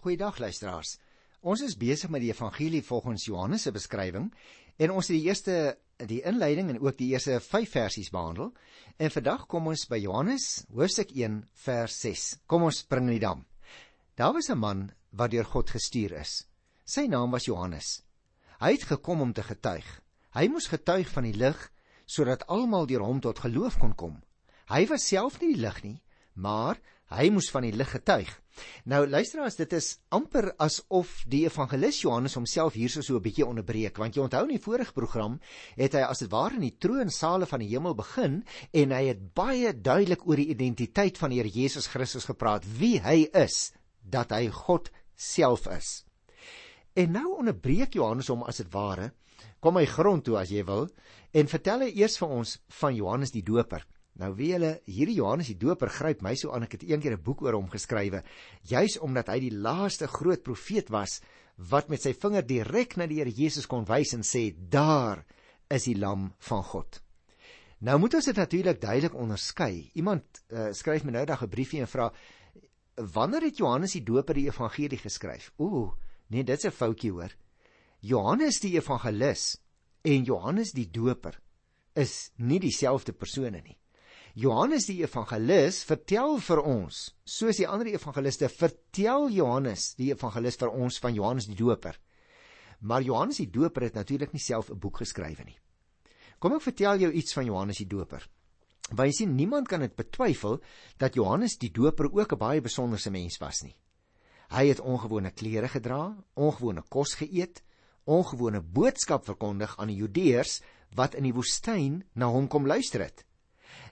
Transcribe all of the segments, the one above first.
Goeiedag luisteraars. Ons is besig met die evangelie volgens Johannes se beskrywing en ons het die eerste die inleiding en ook die eerste 5 versies behandel. En vandag kom ons by Johannes hoofstuk 1 vers 6. Kom ons spring in die dam. Daar was 'n man wat deur God gestuur is. Sy naam was Johannes. Hy het gekom om te getuig. Hy moes getuig van die lig sodat almal deur hom tot geloof kon kom. Hy was self nie die lig nie, maar hy moes van die lig getuig. Nou luisteraars, dit is amper asof die evangelis Johannes homself hierso so 'n bietjie onderbreek, want jy onthou in die vorige program het hy as dit ware in die troonsale van die hemel begin en hy het baie duidelik oor die identiteit van die Here Jesus Christus gepraat, wie hy is, dat hy God self is. En nou onderbreek Johannes hom as dit ware, kom hy grond toe as jy wil, en vertel hy eers vir ons van Johannes die Doper. Nou wie julle hierdie Johannes die Doper gryp my so aan ek het eendag 'n boek oor hom geskrywe juis omdat hy die laaste groot profeet was wat met sy vinger direk na die Here Jesus kon wys en sê daar is die lam van God. Nou moet ons dit natuurlik duidelik onderskei. Iemand uh, skryf my nou dag 'n briefie en vra wanneer het Johannes die Doper die evangelie geskryf? Ooh, nee, dit's 'n foutjie hoor. Johannes die evangelis en Johannes die Doper is nie dieselfde persone nie. Johannes die evangelis vertel vir ons, soos die ander evangeliste vertel Johannes die evangelis vir ons van Johannes die Doper. Maar Johannes die Doper het natuurlik nie self 'n boek geskrywe nie. Kom ek vertel jou iets van Johannes die Doper. Want jy sien niemand kan dit betwyfel dat Johannes die Doper ook 'n baie besonderse mens was nie. Hy het ongewone klere gedra, ongewone kos geëet, ongewone boodskap verkondig aan die Judeërs wat in die woestyn na hom kom luister het.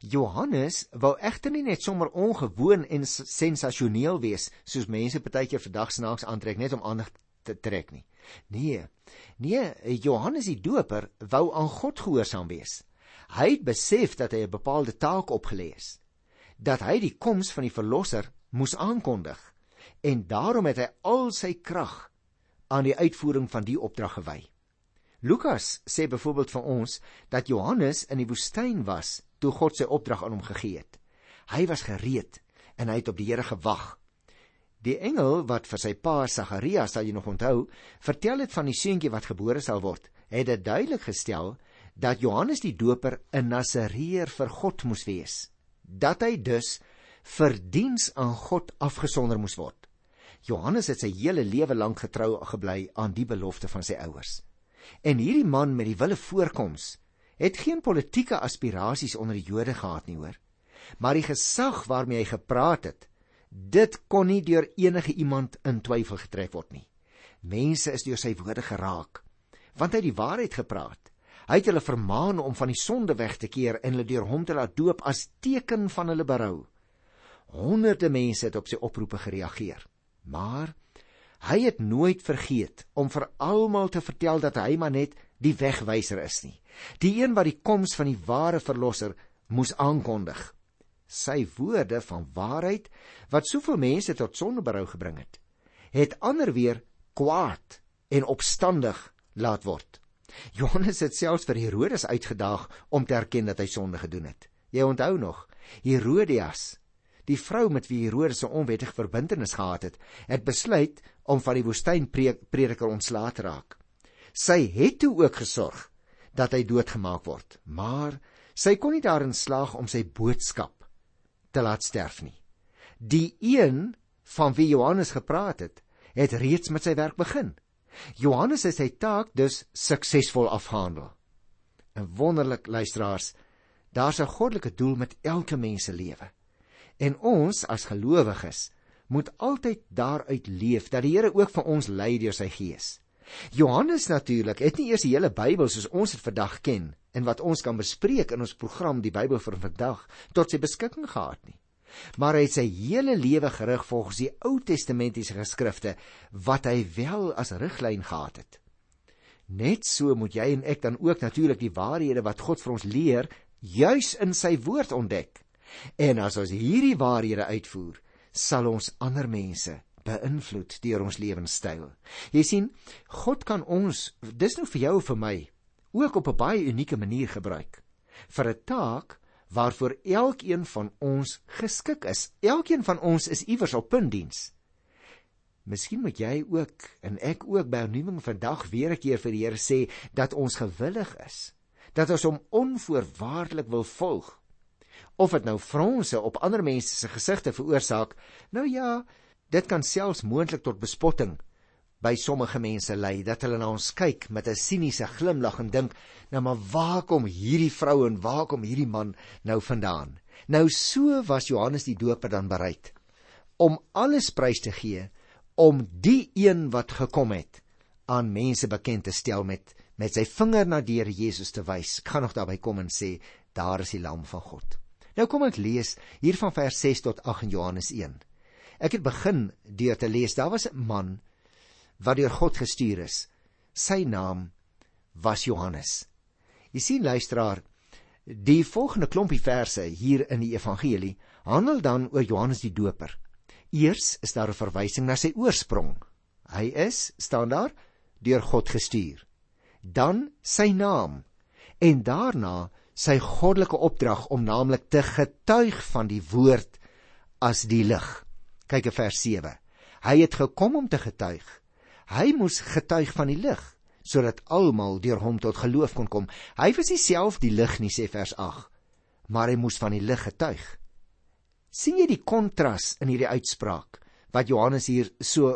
Johannes wou egter nie net sommer ongewoon en sensasioneel wees soos mense partykeer vandag snaaks aantrek net om aandag te trek nie. Nee. Nee, Johannes die Doper wou aan God gehoorsaam wees. Hy het besef dat hy 'n bepaalde taak opgelê is. Dat hy die koms van die verlosser moes aankondig en daarom het hy al sy krag aan die uitvoering van die opdrag gewy. Lukas sê byvoorbeeld vir ons dat Johannes in die woestyn was toe God sy opdrag aan hom gegee het. Hy was gereed en hy het op die Here gewag. Die engel wat vir sy pa Sagarias, sal jy nog onthou, vertel het van die seentjie wat gebore sal word, het dit duidelik gestel dat Johannes die Doper 'n Nasareër vir God moes wees, dat hy dus vir diens aan God afgesonder moes word. Johannes het sy hele lewe lank getrou gebly aan die belofte van sy ouers. En hierdie man met die wille voorkoms het geen politieke aspirasies onder die Jode gehad nie, hoor. Maar die gesag waarmee hy gepraat het, dit kon nie deur enige iemand in twyfel getref word nie. Mense is deur sy woorde geraak, want hy het die waarheid gepraat. Hy het hulle vermaan om van die sonde weg te keer en hulle deur hom te laat doop as teken van hulle berou. Honderde mense het op sy oproepe gereageer. Maar hy het nooit vergeet om vir almal te vertel dat hy maar net die wegwyser is nie. Die een wat die koms van die ware verlosser moes aankondig. Sy woorde van waarheid wat soveel mense tot sondeberou gebring het, het ander weer kwaad en opstandig laat word. Johannes het selfs vir Herodes uitgedaag om te erken dat hy sonde gedoen het. Jy onthou nog, Herodias, die vrou met wie Herodes 'n onwettige verbintenis gehad het, het besluit om van die woestynprediker ontslae te raak. Sy het toe ook gesorg dat hy doodgemaak word, maar sy kon nie daarin slaag om sy boodskap te laat sterf nie. Die een van wie Johannes gepraat het, het reeds met sy werk begin. Johannes het sy taak dus suksesvol afgehandel. En wonderlik luisteraars, daar's 'n goddelike doel met elke mens se lewe. En ons as gelowiges moet altyd daaruit leef dat die Here ook vir ons lei deur sy gees. Johannes natuurlik het nie eers die hele Bybel soos ons dit vandag ken en wat ons kan bespreek in ons program die Bybel vir vandag tot sy beskikking gehad nie. Maar hy het sy hele lewe gerig volgens die Ou Testamentiese geskrifte wat hy wel as riglyn gehad het. Net so moet jy en ek dan ook natuurlik die waarhede wat God vir ons leer juis in sy woord ontdek. En as ons hierdie waarhede uitvoer, sal ons ander mense beïnvloed deur ons lewenstyl. Jy sien, God kan ons, dis nou vir jou en vir my, ook op 'n baie unieke manier gebruik vir 'n taak waarvoor elkeen van ons geskik is. Elkeen van ons is iewers op puntdiens. Miskien moet jy ook en ek ook by aanneming vandag weer 'n keer vir die Here sê dat ons gewillig is, dat ons hom onvoorwaardelik wil volg. Of dit nou fronse op ander mense se gesigte veroorsaak, nou ja, dit kan selfs moontlik tot bespotting by sommige mense lei dat hulle na ons kyk met 'n siniese glimlag en dink, nou maar waar kom hierdie vrou en waar kom hierdie man nou vandaan? Nou so was Johannes die Doper dan bereid om alles prys te gee om die een wat gekom het aan mense bekend te stel met met sy vinger na die Here Jesus te wys. Ek gaan nog daarby kom en sê daar is die lam van God. Nou kom ek lees hier van vers 6 tot 8 in Johannes 1. Ek het begin deur te lees. Daar was 'n man wat deur God gestuur is. Sy naam was Johannes. Jy sien luisteraar, die volgende klompie verse hier in die evangelie handel dan oor Johannes die Doper. Eers is daar 'n verwysing na sy oorsprong. Hy is, staan daar, deur God gestuur. Dan sy naam en daarna sy goddelike opdrag om naamlik te getuig van die woord as die lig. Kyk in vers 7. Hy het gekom om te getuig. Hy moes getuig van die lig sodat almal deur hom tot geloof kon kom. Hy was nie self die lig nie sê vers 8, maar hy moes van die lig getuig sien jy die kontras in hierdie uitspraak wat Johannes hier so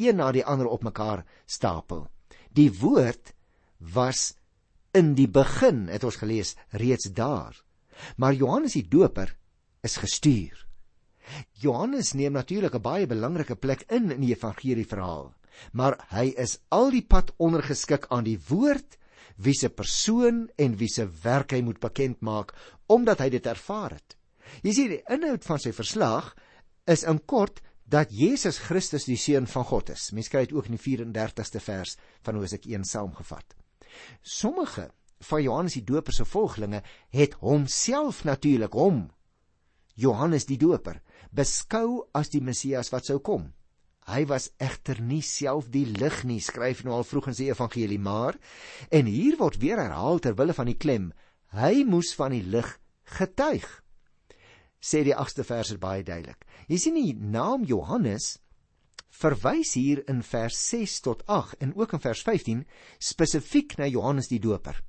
een na die ander op mekaar stapel. Die woord was in die begin, het ons gelees, reeds daar. Maar Johannes die Doper is gestuur. Johannes neem natuurlik 'n baie belangrike plek in in die evangelie verhaal, maar hy is al die pad ondergeskik aan die woord wie se persoon en wie se werk hy moet bekend maak omdat hy dit ervaar het. Jy sien die inhoud van sy verslag is in kort dat Jesus Christus die seun van God is. Mens kry dit ook in die 34ste vers van Hosea 1 saamgevat. Sommige van Johannes die Doper se volgelinge het homself natuurlik hom Johannes die Doper beskou as die Messias wat sou kom. Hy was egter nie self die lig nie, skryf nou al vroeg in sy evangelie, maar en hier word weer herhaal ter wille van die klem, hy moes van die lig getuig sê die 8ste vers baie duidelik. Jy sien die naam Johannes verwys hier in vers 6 tot 8 en ook in vers 15 spesifiek na Johannes die Doper.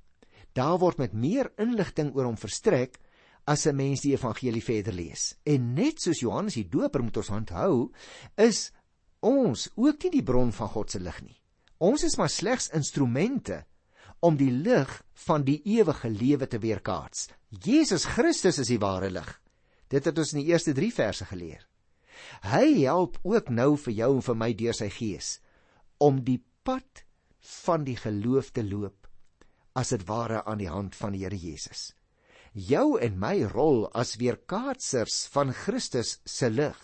Daar word met meer inligting oor hom verstrek as 'n mens die evangelie verder lees. En net soos Johannes die Doper moet ons onthou, is ons ook nie die bron van God se lig nie. Ons is maar slegs instrumente om die lig van die ewige lewe te weerkaats. Jesus Christus is die ware lig. Dit het ons in die eerste 3 verse geleer. Hy help ook nou vir jou en vir my deur sy gees om die pad van die geloof te loop as dit ware aan die hand van die Here Jesus. Jou en my rol as weerkaatsers van Christus se lig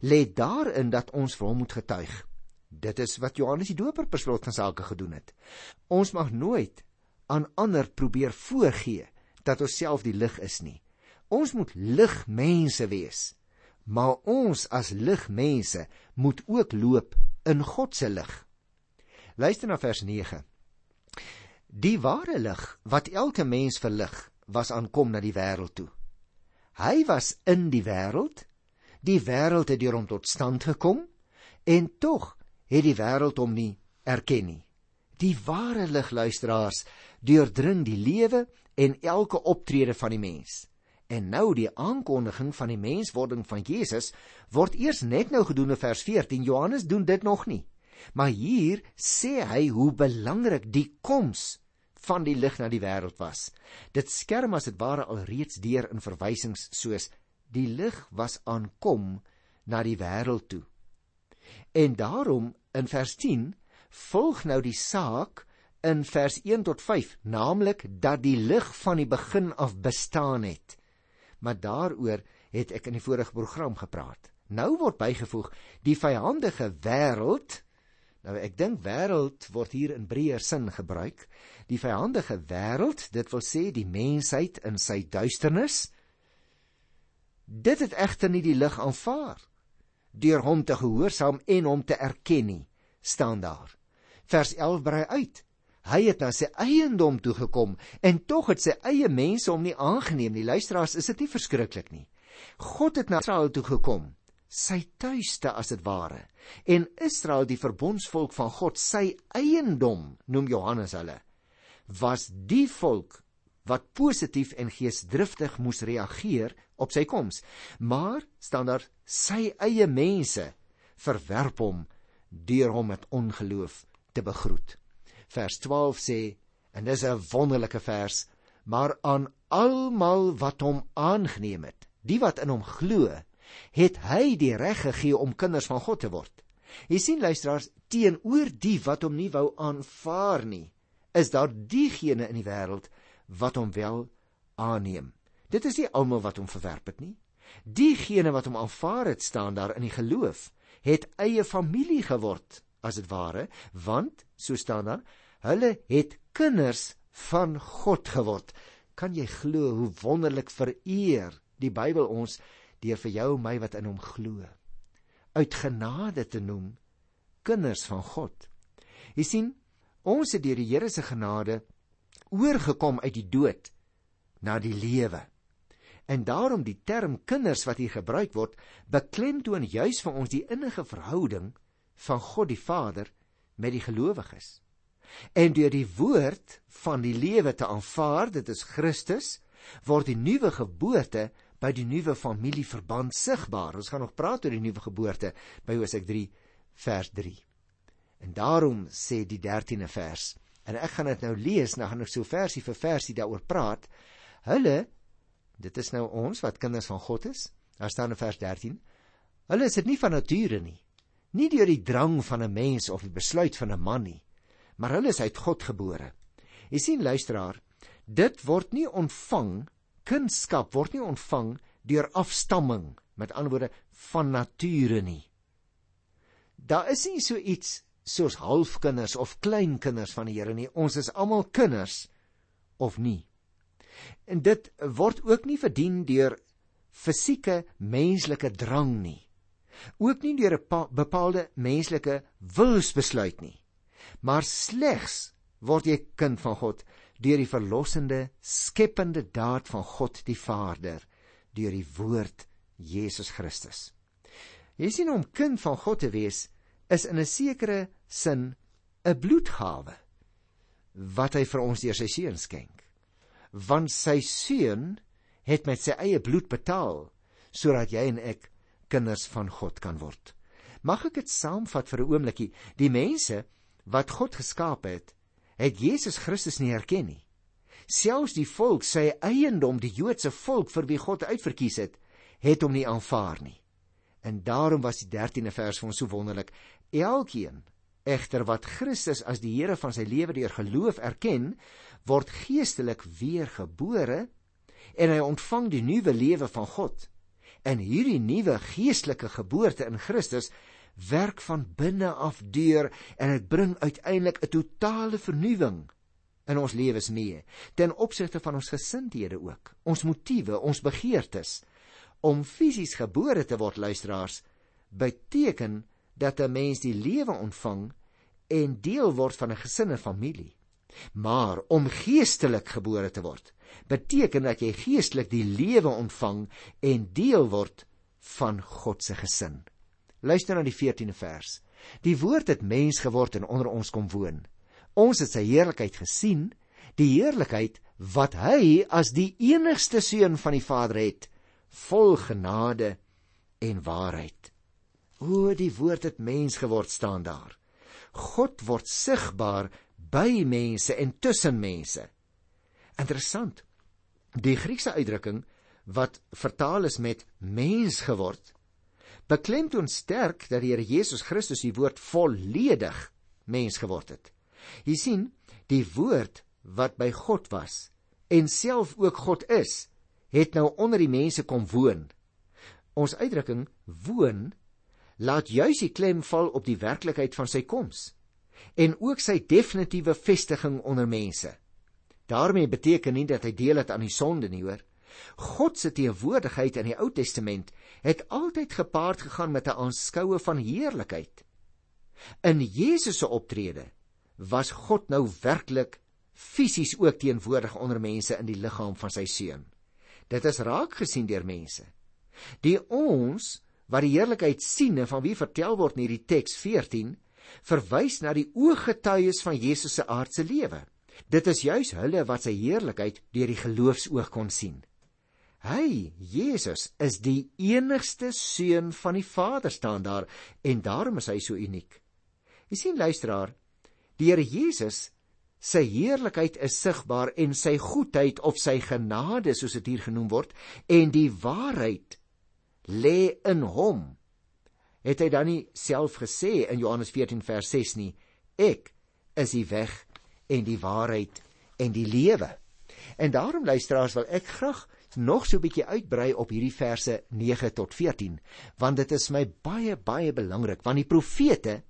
lê daarin dat ons vir hom moet getuig. Dit is wat Johannes die Doper per slot van sake gedoen het. Ons mag nooit aan ander probeer voorgee dat ons self die lig is nie. Ons moet ligmense wees. Maar ons as ligmense moet ook loop in God se lig. Luister na vers 9. Die ware lig wat elke mens verlig, was aankom na die wêreld toe. Hy was in die wêreld. Die wêreld het deur hom tot stand gekom en tog het die wêreld hom nie erken nie. Die ware lig luisteraars deurdring die lewe en elke optrede van die mens. En nou die aankondiging van die menswording van Jesus word eers net nou gedoen in vers 14. Johannes doen dit nog nie. Maar hier sê hy hoe belangrik die koms van die lig na die wêreld was. Dit skerm as dit ware al reeds deur in verwysings soos die lig was aankom na die wêreld toe. En daarom in vers 10 volg nou die saak in vers 1 tot 5, naamlik dat die lig van die begin af bestaan het maar daaroor het ek in die vorige program gepraat. Nou word bygevoeg die vyandige wêreld. Nou ek dink wêreld word hier in breër sin gebruik. Die vyandige wêreld, dit wil sê die mensheid in sy duisternis. Dit het egter nie die lig aanvaar deur hom te gehoorsaam en hom te erken nie, staan daar. Vers 11 brei uit. Hy het na sy eiendom toe gekom en tog het sy eie mense hom nie aangeneem nie. Luisteraars, is dit nie verskriklik nie? God het na Israel toe gekom, sy tuiste as dit ware en Israel die verbondsvolk van God sy eiendom noem Johannes hulle was die volk wat positief en geesdriftig moes reageer op sy koms maar staan daar sy eie mense verwerp hom deur hom met ongeloof te begroet vers 12 sê en dis 'n wonderlike vers maar aan almal wat hom aangeneem het die wat in hom glo het hy die reg gegee om kinders van God te word. Jy sien luisteraars, teenoor die wat hom nie wou aanvaar nie, is daar diegene in die wêreld wat hom wel aanneem. Dit is nie almal wat hom verwerp het nie. Diegene wat hom aanvaar het, staan daar in die geloof, het eie familie geword, as dit ware, want so staan daar, hulle het kinders van God geword. Kan jy glo hoe wonderlik vereer die Bybel ons deur vir jou en my wat in hom glo uit genade te noem kinders van God. Jy sien, ons het deur die Here se genade oorgekom uit die dood na die lewe. En daarom die term kinders wat hier gebruik word, beklemtoon juis vir ons die innige verhouding van God die Vader met die gelowiges. En deur die woord van die lewe te aanvaar, dit is Christus, word die nuwe geboorte by die nuwe familieverband sigbaar. Ons gaan nog praat oor die nuwe geboorte by Hosea 3 vers 3. En daarom sê die 13de vers, en ek gaan dit nou lees, nou gaan ek so versie vir versie daaroor praat. Hulle dit is nou ons wat kinders van God is. Daar staan in vers 13. Hulle is dit nie van nature nie. Nie deur die drang van 'n mens of die besluit van 'n man nie, maar hulle is uit God gebore. Jy sien luisteraar, dit word nie ontvang Kindskap word nie ontvang deur afstamming, met ander woorde van nature nie. Daar is nie so iets soos halfkinders of kleinkinders van die Here nie. Ons is almal kinders of nie. En dit word ook nie verdien deur fisieke menslike drang nie. Ook nie deur 'n bepaalde menslike wilsbesluit nie. Maar slegs word jy kind van God deur die verlossende skepende daad van God die Vader deur die woord Jesus Christus. Jy sien om kind van God te wees is in 'n sekere sin 'n bloedgawe wat hy vir ons deur sy seun skenk. Want sy seun het met sy eie bloed betaal sodat jy en ek kinders van God kan word. Mag ek dit saamvat vir 'n oombliekie? Die mense wat God geskaap het, het Jesus Christus nie herken nie. Selfs die volk, sy eiendom, die Joodse volk vir wie God uitverkies het, het hom nie aanvaar nie. En daarom was die 13de vers vir ons so wonderlik. Elkeen egter wat Christus as die Here van sy lewe deur geloof erken, word geestelik weergebore en hy ontvang die nuwe lewe van God. En hierdie nuwe geestelike geboorte in Christus werk van binne af deur en dit bring uiteindelik 'n totale vernuwing in ons lewens mee ten opsigte van ons gesindhede ook ons motiewe ons begeertes. Om fisies gebore te word luisteraars beteken dat 'n mens die lewe ontvang en deel word van 'n gesin en familie. Maar om geestelik gebore te word beteken dat jy geestelik die lewe ontvang en deel word van God se gesin Luister na die 14de vers. Die woord het mens geword en onder ons kom woon. Ons het sy heerlikheid gesien, die heerlikheid wat hy as die enigste seun van die Vader het, vol genade en waarheid. O, die woord het mens geword staan daar. God word sigbaar by mense en tussen mense. Interessant. Die Griekse uitdrukking wat vertaal is met mens geword beklemtoon sterk dat die Here Jesus Christus die woord volledig mens geword het. Jy sien, die woord wat by God was en self ook God is, het nou onder die mense kom woon. Ons uitdrukking woon laat juis die klem val op die werklikheid van sy koms en ook sy definitiewe vestiging onder mense. daarmee beteken nie dat hy deel het aan die sonde nie, hoor. God se teenwoordigheid in die Ou Testament het altyd gepaard gegaan met 'n aanskoue van heerlikheid. In Jesus se optrede was God nou werklik fisies ook teenwoordig onder mense in die liggaam van sy seun. Dit is raak gesien deur mense. Die ons wat die heerlikheid sien en van wie vertel word in hierdie teks 14 verwys na die ooggetuies van Jesus se aardse lewe. Dit is juis hulle wat sy heerlikheid deur die geloofsoog kon sien. Hy, Jesus, is die enigste seun van die Vader staan daar en daarom is hy so uniek. Jy sien luisteraar, die Here Jesus sy heerlikheid is sigbaar en sy goedheid of sy genade soos dit hier genoem word en die waarheid lê in hom. Het hy dan nie self gesê in Johannes 14 vers 6 nie, ek is die weg en die waarheid en die lewe. En daarom luisteraars wil ek graag nog so 'n bietjie uitbrei op hierdie verse 9 tot 14 want dit is my baie baie belangrik want die profete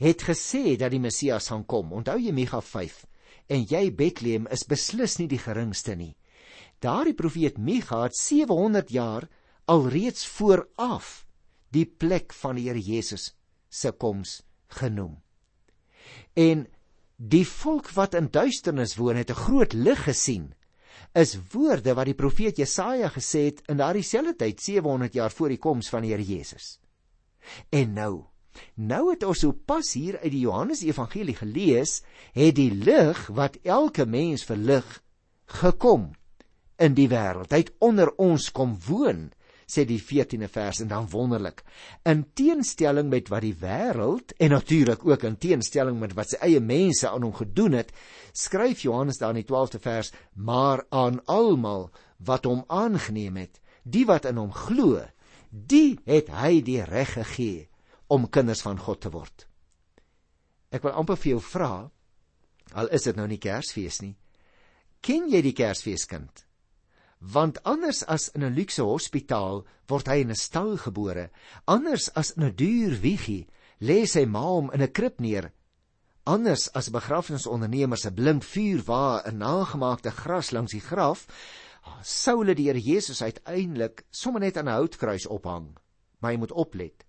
het gesê dat die Messias gaan kom. Onthou jy Micha 5? En jy Bethlehem is beslis nie die geringste nie. Daardie profeet Micha het 700 jaar alreeds vooraf die plek van die Here Jesus se koms genoem. En die volk wat in duisternis woon het 'n groot lig gesien is woorde wat die profeet Jesaja gesê het in daardie selfde tyd 700 jaar voor die koms van die Here Jesus. En nou, nou het ons sopas hier uit die Johannes Evangelie gelees, het die lig wat elke mens verlig gekom in die wêreld. Hy het onder ons kom woon sê die 14de vers en dan wonderlik. In teenstelling met wat die wêreld en natuurlik ook in teenstelling met wat sy eie mense aan hom gedoen het, skryf Johannes daar in die 12de vers: "Maar aan almal wat hom aangeneem het, die wat in hom glo, die het hy die reg gegee om kinders van God te word." Ek wil amper vir jou vra, al is dit nou nie Kersfees nie, ken jy die Kersfeeskind? Want anders as in 'n luukse hospitaal word hy in 'n stal gebore, anders as in 'n duur wiegie lê sy ma hom in 'n krib neer, anders as begrafnisondernemers se blink vuur waar 'n nagemaakte gras langs die graf, sou hulle die Here Jesus uiteindelik sommer net aan 'n houtkruis ophang. Maar jy moet oplet.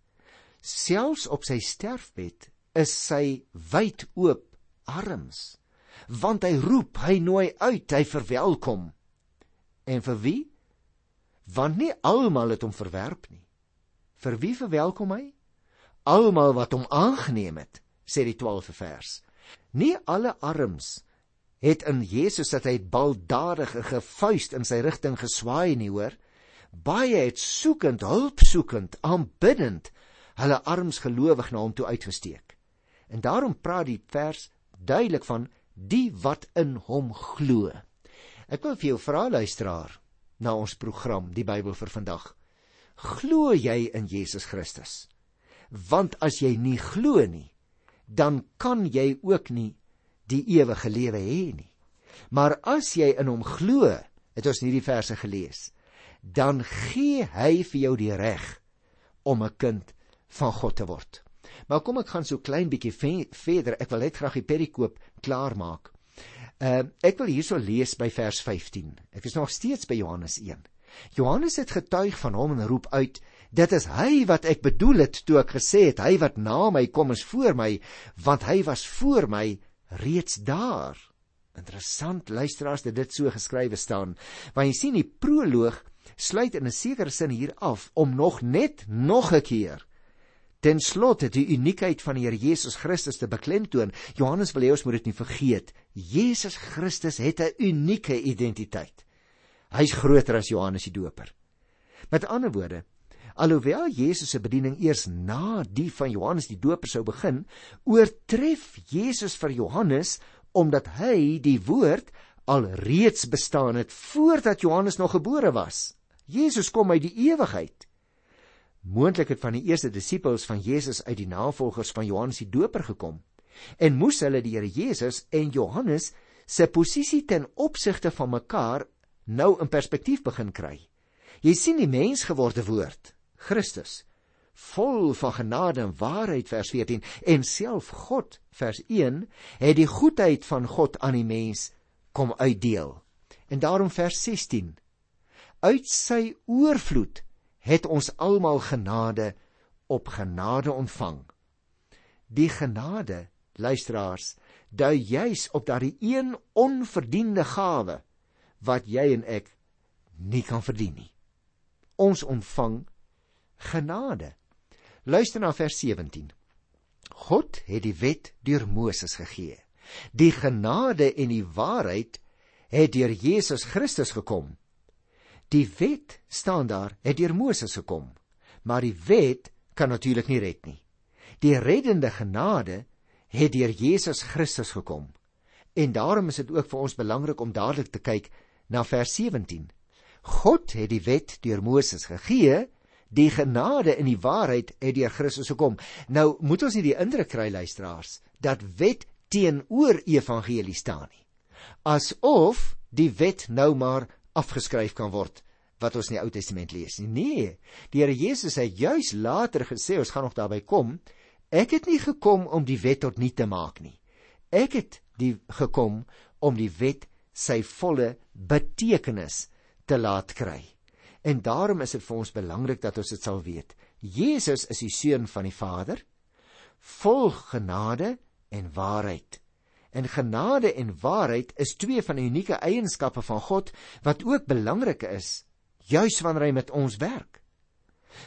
Selfs op sy sterfbed is sy wyd oop arms, want hy roep, hy nooi uit, hy verwelkom. En vir wie? Want nie almal het hom verwerp nie. Vir wie verwelkom hy? Almal wat hom aangeneem het, sê die 12de vers. Nie alle arms het in Jesus dat hy baldadige gevuist in sy rigting geswaai nie, hoor. Baie het soekend, hulp soekend, aanbiddend hulle arms gelowig na hom toe uitgesteek. En daarom praat die vers duidelik van die wat in hom glo. Ek wil vir jou vra luisteraar na ons program die Bybel vir vandag. Glo jy in Jesus Christus? Want as jy nie glo nie, dan kan jy ook nie die ewige lewe hê nie. Maar as jy in hom glo, het ons hierdie verse gelees, dan gee hy vir jou die reg om 'n kind van God te word. Maar kom ek gaan so klein bietjie verder. Ek wil net graag die perikoop klaar maak. Uh, ek wil hierso lees by vers 15. Ek is nog steeds by Johannes 1. Johannes het getuig van hom en roep uit: "Dit is hy wat ek bedoel het toe ek gesê het hy wat na my kom is voor my, want hy was voor my reeds daar." Interessant luisteraars dat dit so geskrywe staan. Want jy sien die proloog sluit in 'n sekere sin hier af om nog net nog 'n keer ten slotte die uniekheid van die Here Jesus Christus te beklemtoon. Johannes wil hê ons moet dit nie vergeet. Jesus Christus het 'n unieke identiteit. Hy's groter as Johannes die Doper. Met ander woorde, alhoewel Jesus se bediening eers na die van Johannes die Doper sou begin, oortref Jesus vir Johannes omdat hy die woord al reeds bestaan het voordat Johannes nog gebore was. Jesus kom uit die ewigheid moontlik het van die eerste disippels van Jesus uit die navolgers van Johannes die Doper gekom en moes hulle die Here Jesus en Johannes se posisie ten opsigte van mekaar nou in perspektief begin kry. Jy sien die mensgeworde woord, Christus, vol van genade en waarheid vers 14 en self God vers 1 het die goedheid van God aan die mens kom uitdeel. En daarom vers 16 uit sy oorvloed het ons almal genade op genade ontvang. Die genade, luisteraars, dui juis op daardie een onverdiende gawe wat jy en ek nie kan verdien nie. Ons ontvang genade. Luister na vers 17. God het die wet deur Moses gegee. Die genade en die waarheid het deur Jesus Christus gekom. Die wet staan daar het deur Moses gekom, maar die wet kan natuurlik nie red nie. Die reddende genade het deur Jesus Christus gekom. En daarom is dit ook vir ons belangrik om dadelik te kyk na vers 17. God het die wet deur Moses gegee, die genade en die waarheid het deur Christus gekom. Nou moet ons nie die indruk kry luisteraars dat wet teenoor evangelie staan nie. Asof die wet nou maar afgeskryf kan word wat ons in die Ou Testament lees nie. Nee, die Here Jesus het juis later gesê, ons gaan nog daarby kom, ek het nie gekom om die wet tot nul te maak nie. Ek het die gekom om die wet sy volle betekenis te laat kry. En daarom is dit vir ons belangrik dat ons dit sal weet. Jesus is die seun van die Vader, vol genade en waarheid. En genade en waarheid is twee van die unieke eienskappe van God wat ook belangrik is juis wanneer hy met ons werk.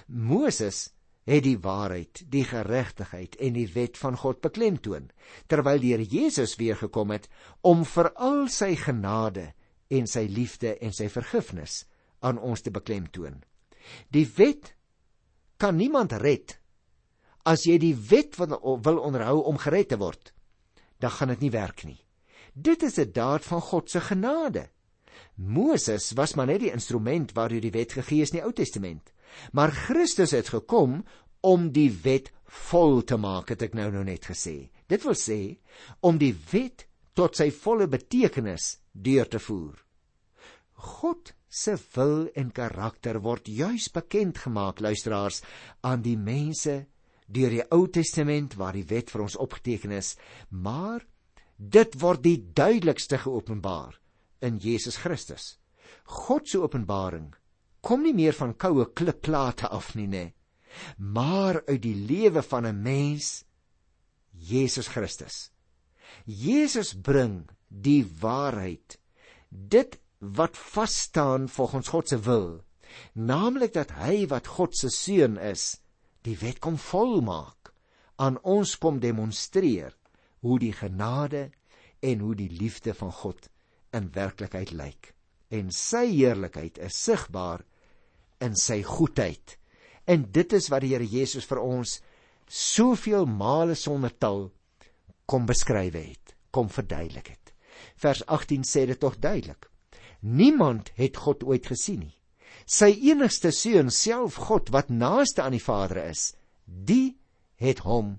Moses het die waarheid, die geregtigheid en die wet van God beklemtoon, terwyl die Here Jesus weer gekom het om vir al sy genade en sy liefde en sy vergifnis aan ons te beklemtoon. Die wet kan niemand red as jy die wet wil onderhou om gered te word. Dan gaan dit nie werk nie. Dit is 'n daad van God se genade. Moses was maar net die instrument waardeur die wet gegee is in die Ou Testament. Maar Christus het gekom om die wet vol te maak, het ek nou nou net gesê. Dit wil sê om die wet tot sy volle betekenis deur te voer. God se wil en karakter word juis bekend gemaak luisteraars aan die mense deur die Ou Testament waar die wet vir ons opgeteken is, maar dit word die duidelikste geopenbaar in Jesus Christus. God se openbaring kom nie meer van koue klipplate af nie, nê, maar uit die lewe van 'n mens Jesus Christus. Jesus bring die waarheid, dit wat vas staan volgens God se wil, naamlik dat hy wat God se seun is, die wet kom volmaak, aan ons kom demonstreer hoe die genade en hoe die liefde van God in werklikheid lyk. En sy heerlikheid is sigbaar in sy goedheid. En dit is wat die Here Jesus vir ons soveel male sonder tal kom beskryf het, kom verduidelik het. Vers 18 sê dit tog duidelik. Niemand het God ooit gesien nie. Sy enigste seun, self God wat naaste aan die Vader is, die het hom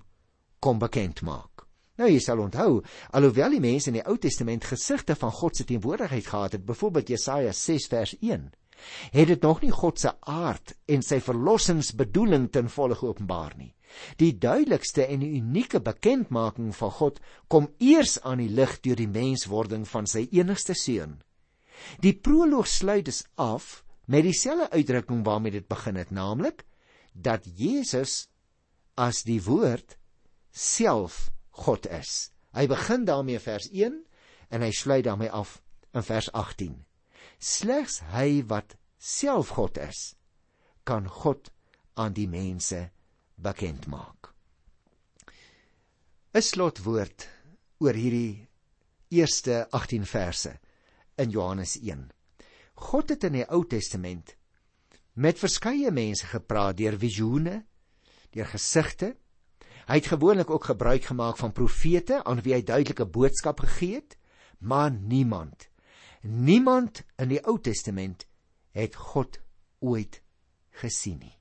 kom bekend maak. Nou jy sal onthou, alhoewel die mense in die Ou Testament gesigte van God se teenwoordigheid gehad het, byvoorbeeld Jesaja 6 vers 1, het dit nog nie God se aard en sy verlossingsbedoeling ten volle geopenbaar nie. Die duidelikste en unieke bekendmaking van God kom eers aan die lig deur die menswording van sy enigste seun. Die proloog sluit dus af met dieselfde uitdrukking waarmee dit begin het, naamlik dat Jesus as die woord self God is. Hy begin daarmee vers 1 en hy sluit daarmee af in vers 18. Slegs hy wat self God is, kan God aan die mense bekend maak. 'n Slotwoord oor hierdie eerste 18 verse in Johannes 1. God het in die Ou Testament met verskeie mense gepraat deur visioene, deur gesigte Hy het gewoonlik ook gebruik gemaak van profete aan wie hy duidelike boodskap gegee het, maar niemand, niemand in die Ou Testament het God ooit gesien nie.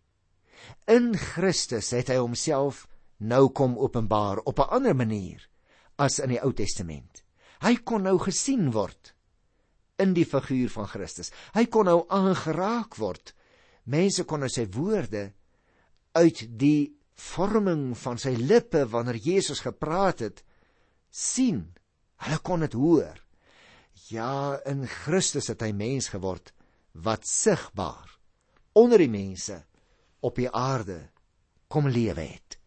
In Christus het hy homself nou kom openbaar op 'n ander manier as in die Ou Testament. Hy kon nou gesien word in die figuur van Christus. Hy kon nou aangeraak word. Mense kon nou sy woorde uit die vorming van sy lippe wanneer Jesus gepraat het sien. Hulle kon dit hoor. Ja, in Christus het hy mens geword wat sigbaar onder die mense op die aarde kom lewe het.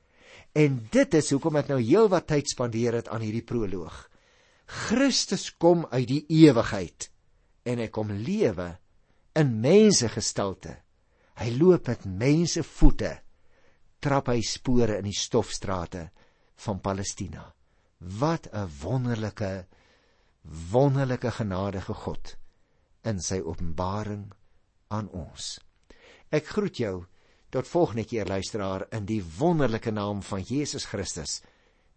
En dit is hoekom ek nou heelwat tyd spandeer het aan hierdie proloog. Christus kom uit die ewigheid en hy kom lewe in mense gestalte. Hy loop met mense voete trap hy spore in die stofstrate van Palestina. Wat 'n wonderlike wonderlike genadige God in sy openbaring aan ons. Ek groet jou tot volgende keer luisteraar in die wonderlike naam van Jesus Christus,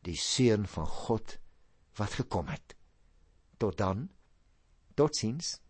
die seun van God wat gekom het. Tot dan. Totsiens.